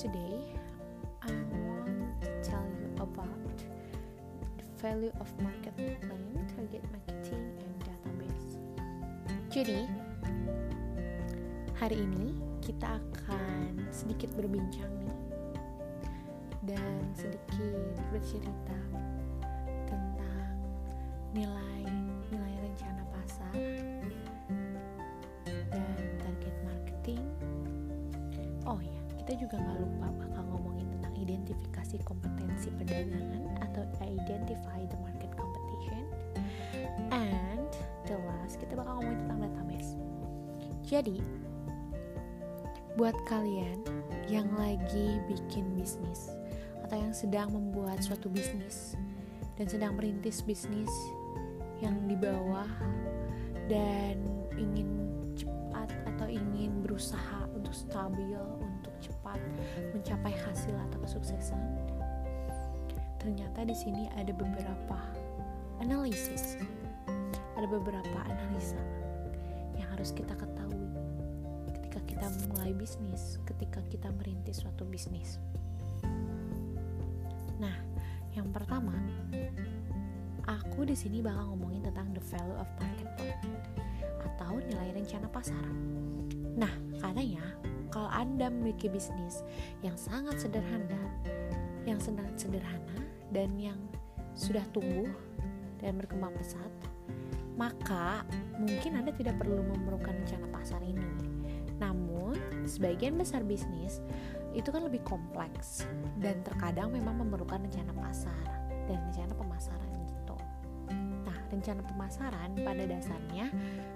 today I want to tell you about the value of market plan, target marketing, and database. Jadi, hari ini kita akan sedikit berbincang nih dan sedikit bercerita tentang nilai juga nggak lupa bakal ngomongin tentang identifikasi kompetensi perdagangan atau identify the market competition. And the last, kita bakal ngomongin tentang database. Jadi, buat kalian yang lagi bikin bisnis atau yang sedang membuat suatu bisnis dan sedang merintis bisnis yang di bawah dan ingin cepat atau ingin berusaha untuk stabil cepat mencapai hasil atau kesuksesan. Ternyata di sini ada beberapa analisis. Ada beberapa analisa yang harus kita ketahui ketika kita mulai bisnis ketika kita merintis suatu bisnis. Nah, yang pertama, aku di sini bakal ngomongin tentang the value of market plan atau nilai rencana pasar. Nah, katanya kalau Anda memiliki bisnis yang sangat sederhana, yang sangat sederhana dan yang sudah tumbuh dan berkembang pesat, maka mungkin Anda tidak perlu memerlukan rencana pasar ini. Namun, sebagian besar bisnis itu kan lebih kompleks dan terkadang memang memerlukan rencana pasar dan rencana pemasaran rencana pemasaran pada dasarnya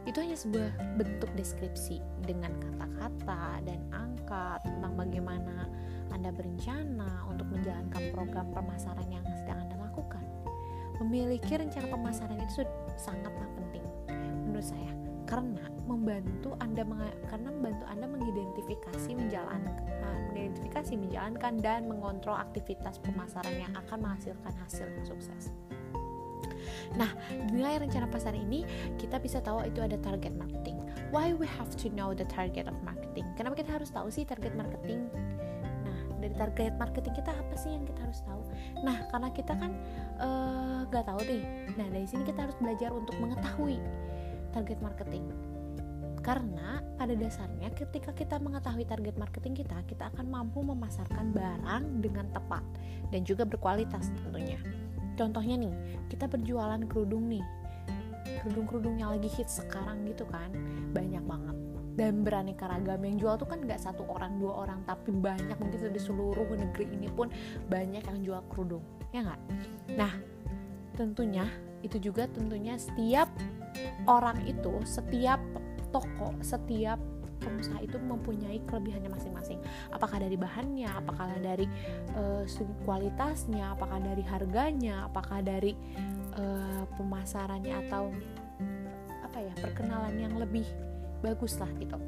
itu hanya sebuah bentuk deskripsi dengan kata-kata dan angka tentang bagaimana Anda berencana untuk menjalankan program pemasaran yang sedang Anda lakukan. Memiliki rencana pemasaran itu sangatlah penting menurut saya karena membantu Anda karena membantu Anda mengidentifikasi menjalankan mengidentifikasi menjalankan dan mengontrol aktivitas pemasaran yang akan menghasilkan hasil yang sukses. Nah, nilai rencana pasar ini kita bisa tahu itu ada target marketing. Why we have to know the target of marketing? Kenapa kita harus tahu sih target marketing? Nah, dari target marketing kita apa sih yang kita harus tahu? Nah, karena kita kan nggak uh, tahu nih. Nah, dari sini kita harus belajar untuk mengetahui target marketing. Karena pada dasarnya ketika kita mengetahui target marketing kita, kita akan mampu memasarkan barang dengan tepat dan juga berkualitas tentunya. Contohnya nih, kita berjualan kerudung nih. Kerudung-kerudung yang lagi hit sekarang gitu kan, banyak banget. Dan beraneka ragam. Yang jual tuh kan nggak satu orang dua orang tapi banyak. Mungkin di seluruh negeri ini pun banyak yang jual kerudung. Ya nggak? Nah tentunya itu juga tentunya setiap orang itu setiap toko setiap pengusaha itu mempunyai kelebihannya masing-masing apakah dari bahannya apakah dari uh, kualitasnya apakah dari harganya apakah dari uh, pemasarannya atau apa ya perkenalan yang lebih bagus lah gitu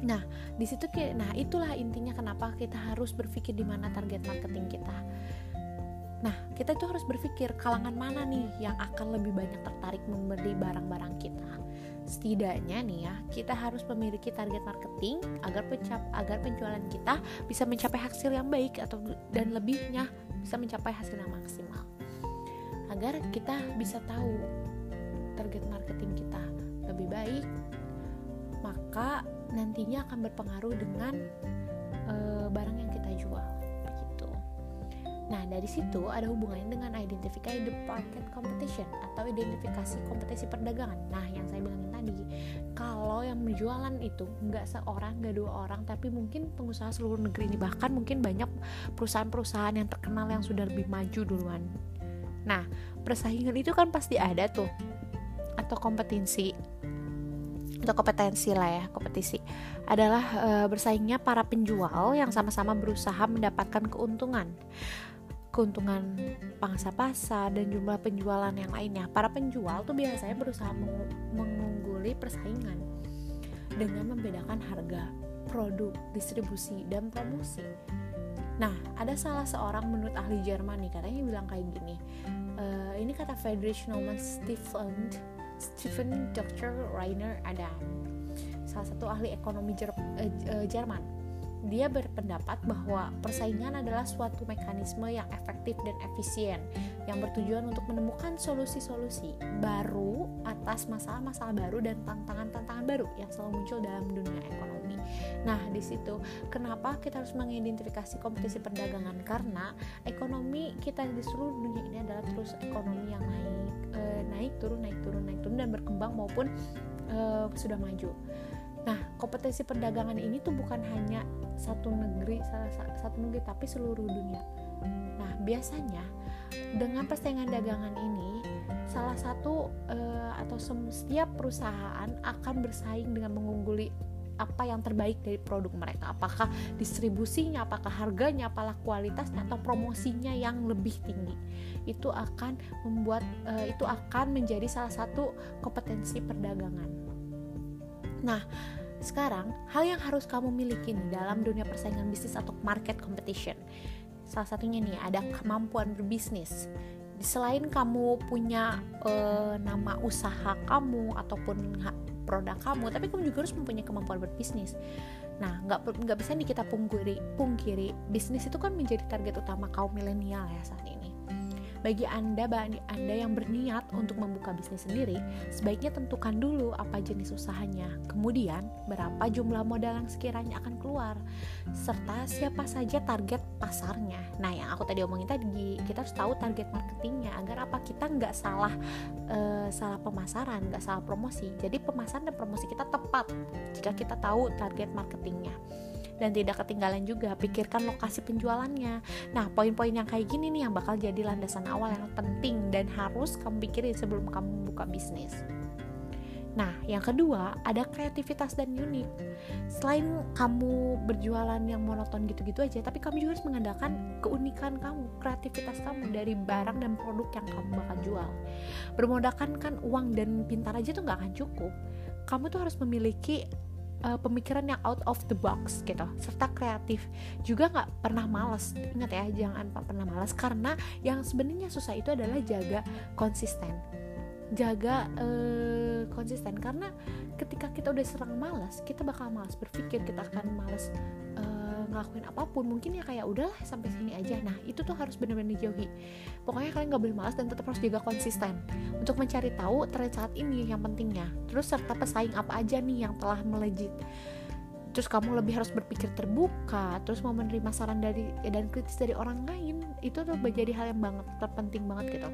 Nah, di situ nah itulah intinya kenapa kita harus berpikir di mana target marketing kita. Nah, kita itu harus berpikir kalangan mana nih yang akan lebih banyak tertarik membeli barang-barang kita. Setidaknya nih ya, kita harus memiliki target marketing agar pencap agar penjualan kita bisa mencapai hasil yang baik atau dan lebihnya bisa mencapai hasil yang maksimal. Agar kita bisa tahu target marketing kita lebih baik, maka nantinya akan berpengaruh dengan uh, barang yang kita jual. Nah, dari situ ada hubungannya dengan identify the market competition atau identifikasi kompetisi perdagangan. Nah, yang saya bilangin tadi, kalau yang menjualan itu nggak seorang, nggak dua orang, tapi mungkin pengusaha seluruh negeri ini bahkan mungkin banyak perusahaan-perusahaan yang terkenal yang sudah lebih maju duluan. Nah, persaingan itu kan pasti ada tuh atau kompetensi atau kompetensi lah ya kompetisi adalah e, bersaingnya para penjual yang sama-sama berusaha mendapatkan keuntungan keuntungan pangsa pasar dan jumlah penjualan yang lainnya. Para penjual tuh biasanya berusaha mengungguli persaingan dengan membedakan harga, produk, distribusi, dan promosi. Nah, ada salah seorang menurut ahli Jerman nih katanya bilang kayak gini. E, ini kata Friedrich Naumann Stephen Stephen Dr. Rainer Adam, salah satu ahli ekonomi uh, Jerman. Dia berpendapat bahwa persaingan adalah suatu mekanisme yang efektif dan efisien yang bertujuan untuk menemukan solusi-solusi baru atas masalah-masalah baru dan tantangan-tantangan baru yang selalu muncul dalam dunia ekonomi. Nah, di situ kenapa kita harus mengidentifikasi kompetisi perdagangan karena ekonomi kita di seluruh dunia ini adalah terus ekonomi yang naik e, naik turun naik turun naik turun dan berkembang maupun e, sudah maju. Nah, kompetisi perdagangan ini tuh bukan hanya satu negeri, satu negeri, tapi seluruh dunia. Nah, biasanya dengan persaingan dagangan ini, salah satu uh, atau setiap perusahaan akan bersaing dengan mengungguli apa yang terbaik dari produk mereka. Apakah distribusinya apakah harganya apakah kualitasnya atau promosinya yang lebih tinggi. Itu akan membuat uh, itu akan menjadi salah satu kompetensi perdagangan nah sekarang, hal yang harus kamu miliki dalam dunia persaingan bisnis atau market competition. Salah satunya nih ada kemampuan berbisnis. Selain kamu punya uh, nama usaha kamu ataupun produk kamu, tapi kamu juga harus mempunyai kemampuan berbisnis. Nah, nggak nggak bisa nih kita pungkiri, pungkiri bisnis itu kan menjadi target utama kaum milenial ya saat ini. Bagi Anda, Anda yang berniat untuk membuka bisnis sendiri, sebaiknya tentukan dulu apa jenis usahanya, kemudian berapa jumlah modal yang sekiranya akan keluar, serta siapa saja target pasarnya. Nah, yang aku tadi omongin tadi, kita harus tahu target marketingnya agar apa kita nggak salah uh, salah pemasaran, nggak salah promosi. Jadi pemasaran dan promosi kita tepat jika kita tahu target marketingnya dan tidak ketinggalan juga pikirkan lokasi penjualannya nah poin-poin yang kayak gini nih yang bakal jadi landasan awal yang penting dan harus kamu pikirin sebelum kamu buka bisnis Nah, yang kedua, ada kreativitas dan unik. Selain kamu berjualan yang monoton gitu-gitu aja, tapi kamu juga harus mengandalkan keunikan kamu, kreativitas kamu dari barang dan produk yang kamu bakal jual. Bermodalkan kan uang dan pintar aja tuh nggak akan cukup. Kamu tuh harus memiliki uh, pemikiran yang out of the box gitu serta kreatif. Juga nggak pernah males ingat ya jangan pernah males karena yang sebenarnya susah itu adalah jaga konsisten. Jaga uh, konsisten karena ketika kita udah serang malas kita bakal malas berpikir kita akan malas uh, ngelakuin apa pun mungkin ya kayak udahlah sampai sini aja. Nah itu tuh harus benar-benar dijauhi. Pokoknya kalian nggak boleh malas dan tetap harus jaga konsisten. Untuk mencari tahu tren saat ini yang pentingnya terus serta pesaing apa aja nih yang telah melejit. Terus kamu lebih harus berpikir terbuka terus mau menerima saran dari dan kritis dari orang lain itu tuh menjadi hal yang banget terpenting banget gitu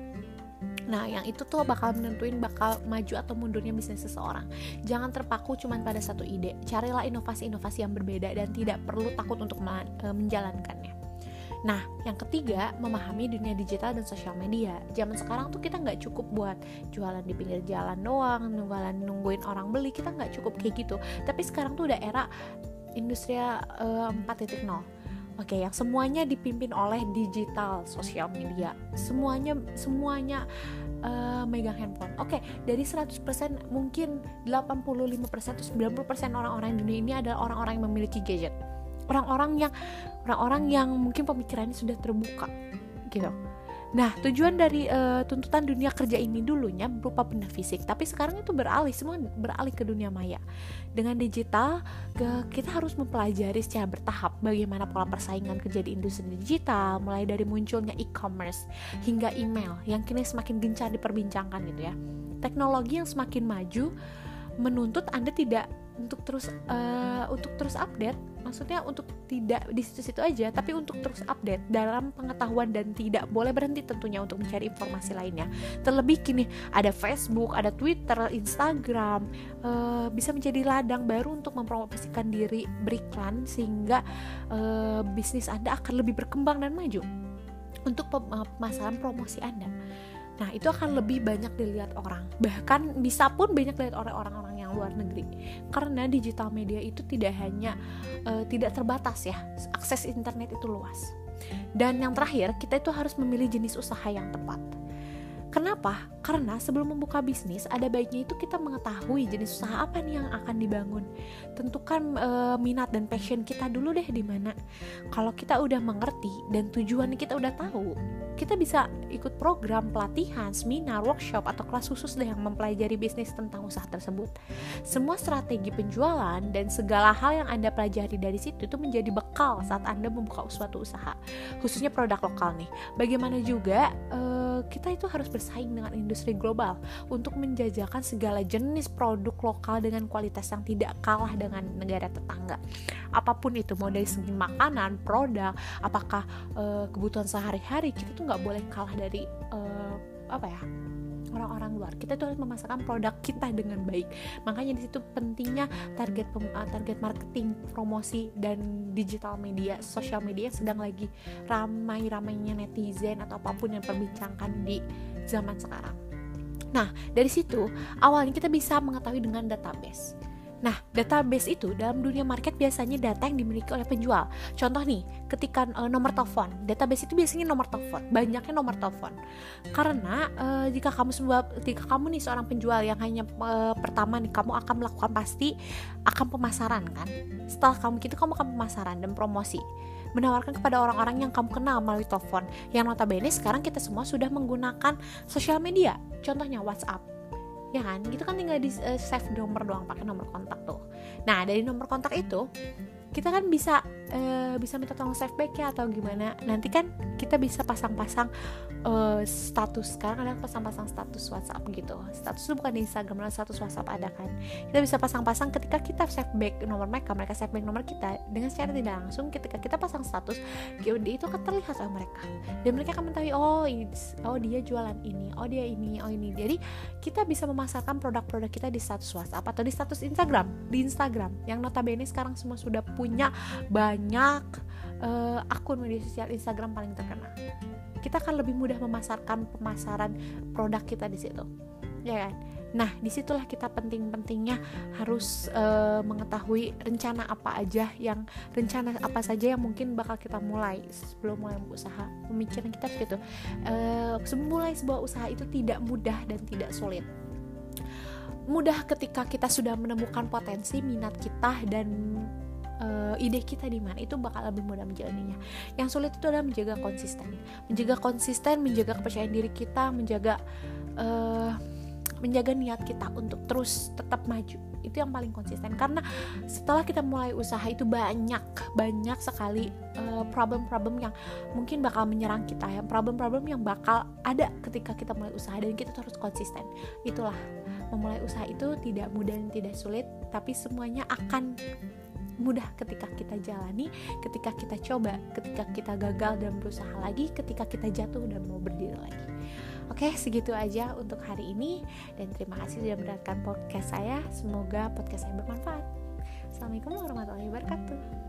Nah, yang itu tuh bakal menentuin bakal maju atau mundurnya bisnis seseorang. Jangan terpaku cuma pada satu ide. Carilah inovasi-inovasi yang berbeda dan tidak perlu takut untuk e, menjalankannya. Nah, yang ketiga, memahami dunia digital dan sosial media. Zaman sekarang tuh kita nggak cukup buat jualan di pinggir jalan doang, nungguin nungguin orang beli, kita nggak cukup kayak gitu. Tapi sekarang tuh udah era industri uh, 4.0 Oke, yang semuanya dipimpin oleh digital sosial media. Semuanya semuanya uh, megang handphone. Oke, dari 100% mungkin 85% atau 90% orang-orang di dunia ini adalah orang-orang yang memiliki gadget. Orang-orang yang orang-orang yang mungkin pemikirannya sudah terbuka gitu. Nah, tujuan dari uh, tuntutan dunia kerja ini dulunya berupa benda fisik, tapi sekarang itu beralih semua beralih ke dunia maya. Dengan digital, ke, kita harus mempelajari secara bertahap bagaimana pola persaingan kerja di industri digital, mulai dari munculnya e-commerce hingga email yang kini semakin gencar diperbincangkan gitu ya. Teknologi yang semakin maju menuntut Anda tidak untuk terus uh, untuk terus update maksudnya untuk tidak di situ-situ aja tapi untuk terus update dalam pengetahuan dan tidak boleh berhenti tentunya untuk mencari informasi lainnya. Terlebih kini ada Facebook ada Twitter Instagram uh, bisa menjadi ladang baru untuk mempromosikan diri beriklan sehingga uh, bisnis anda akan lebih berkembang dan maju. Untuk pemasaran promosi anda Nah, itu akan lebih banyak dilihat orang. Bahkan bisa pun banyak dilihat oleh orang-orang yang luar negeri. Karena digital media itu tidak hanya uh, tidak terbatas ya. Akses internet itu luas. Dan yang terakhir, kita itu harus memilih jenis usaha yang tepat. Kenapa? Karena sebelum membuka bisnis ada baiknya itu kita mengetahui jenis usaha apa nih yang akan dibangun. Tentukan e, minat dan passion kita dulu deh di mana. Kalau kita udah mengerti dan tujuan kita udah tahu, kita bisa ikut program pelatihan, seminar, workshop atau kelas khusus deh yang mempelajari bisnis tentang usaha tersebut. Semua strategi penjualan dan segala hal yang Anda pelajari dari situ itu menjadi bekal saat Anda membuka suatu usaha, khususnya produk lokal nih. Bagaimana juga e, kita itu harus bersaing dengan industri global untuk menjajakan segala jenis produk lokal dengan kualitas yang tidak kalah dengan negara tetangga. Apa pun itu, mau dari segi makanan, produk, apakah e, kebutuhan sehari-hari, kita tuh nggak boleh kalah dari uh, apa ya orang-orang luar kita tuh harus memasarkan produk kita dengan baik makanya di situ pentingnya target uh, target marketing promosi dan digital media sosial media sedang lagi ramai-ramainya netizen atau apa pun yang perbincangkan di zaman sekarang nah dari situ awalnya kita bisa mengetahui dengan database Nah, database itu dalam dunia market biasanya data yang dimiliki oleh penjual. Contoh nih, ketika uh, nomor telepon, database itu biasanya nomor telepon, banyaknya nomor telepon. Karena uh, jika kamu sebuah, jika kamu nih seorang penjual yang hanya uh, pertama nih kamu akan melakukan pasti akan pemasaran kan. Setelah kamu gitu kamu akan pemasaran dan promosi menawarkan kepada orang-orang yang kamu kenal melalui telepon. Yang notabene sekarang kita semua sudah menggunakan sosial media. Contohnya WhatsApp. Ya kan? Itu kan tinggal di uh, save nomor doang pakai nomor kontak tuh. Nah dari nomor kontak itu kita kan bisa uh, bisa minta tolong save back ya atau gimana. Nanti kan kita bisa pasang-pasang uh, status sekarang ada pasang-pasang status WhatsApp gitu. Status itu bukan di Instagram dan status WhatsApp ada kan. Kita bisa pasang-pasang ketika kita save back nomor mereka mereka save back nomor kita dengan secara tidak langsung. Ketika kita pasang status itu akan terlihat oleh mereka. Dan mereka akan mengetahui oh oh dia jualan ini oh dia ini oh ini. Jadi kita bisa memasarkan produk-produk kita di status WhatsApp atau di status Instagram. Di Instagram yang notabene sekarang semua sudah punya banyak uh, akun media sosial Instagram paling terkenal kita akan lebih mudah memasarkan pemasaran produk kita di situ. Ya kan? Nah di situlah kita penting-pentingnya harus uh, mengetahui rencana apa aja yang rencana apa saja yang mungkin bakal kita mulai sebelum mulai usaha pemikiran kita gitu uh, mulai sebuah usaha itu tidak mudah dan tidak sulit. Mudah ketika kita sudah menemukan potensi minat kita dan uh, ide kita di mana itu bakal lebih mudah menjalaninya. Yang sulit itu adalah menjaga konsisten, menjaga konsisten, menjaga kepercayaan diri kita, menjaga uh, menjaga niat kita untuk terus tetap maju. Itu yang paling konsisten. Karena setelah kita mulai usaha itu banyak banyak sekali eh, problem-problem uh, yang mungkin bakal menyerang kita ya. Problem-problem yang bakal ada ketika kita mulai usaha dan kita terus konsisten. Itulah. Memulai usaha itu tidak mudah dan tidak sulit tapi semuanya akan mudah ketika kita jalani, ketika kita coba, ketika kita gagal dan berusaha lagi, ketika kita jatuh dan mau berdiri lagi. Oke, segitu aja untuk hari ini dan terima kasih sudah mendengarkan podcast saya. Semoga podcast saya bermanfaat. Assalamualaikum warahmatullahi wabarakatuh.